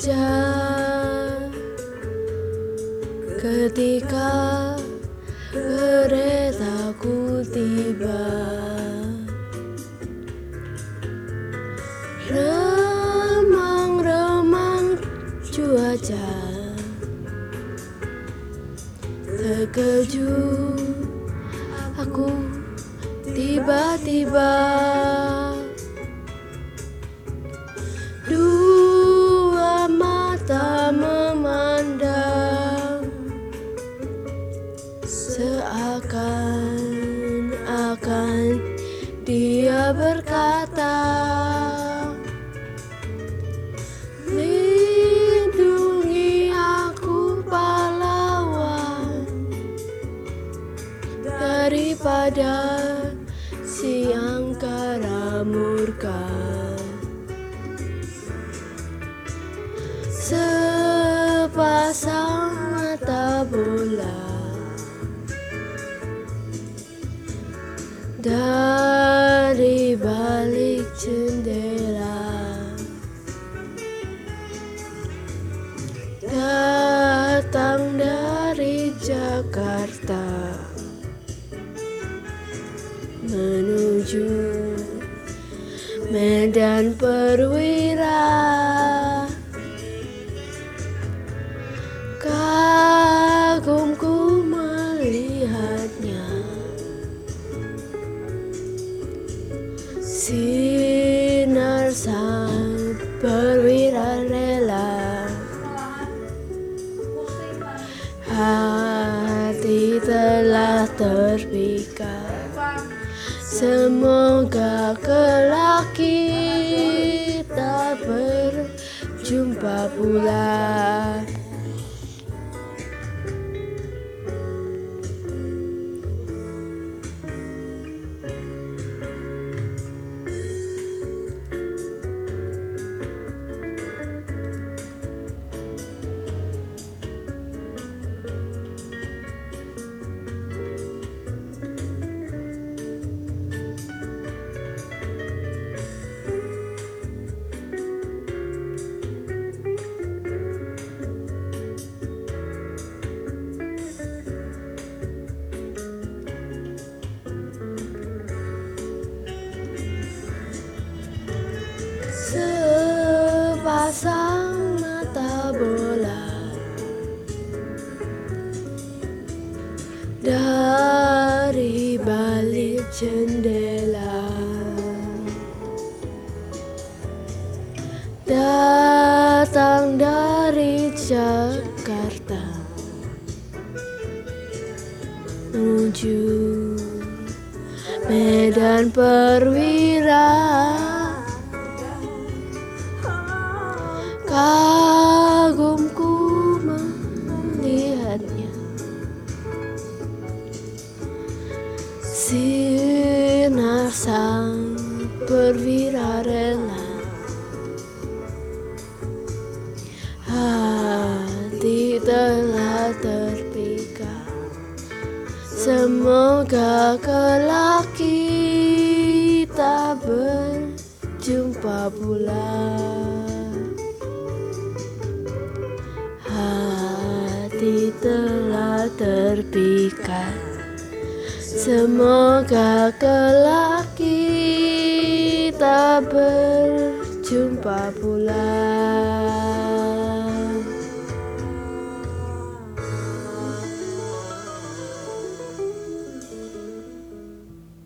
saja. Ketika keretaku tiba remang-remang cuaca terkejut. Aku tiba-tiba seakan-akan dia berkata lindungi aku pahlawan daripada si angkara murka. Sepasang mata bola Medan Perwira. Kagumku melihatnya. Sinar sang semoga kelak kita berjumpa pula sepasang mata bola. Dari balik jendela. Datang dari Jakarta. Menuju Medan Perwira perwira rela hati telah terpikat. Semoga kelak kita berjumpa pula hati telah terpikat. Semoga kelak kita berjumpa pula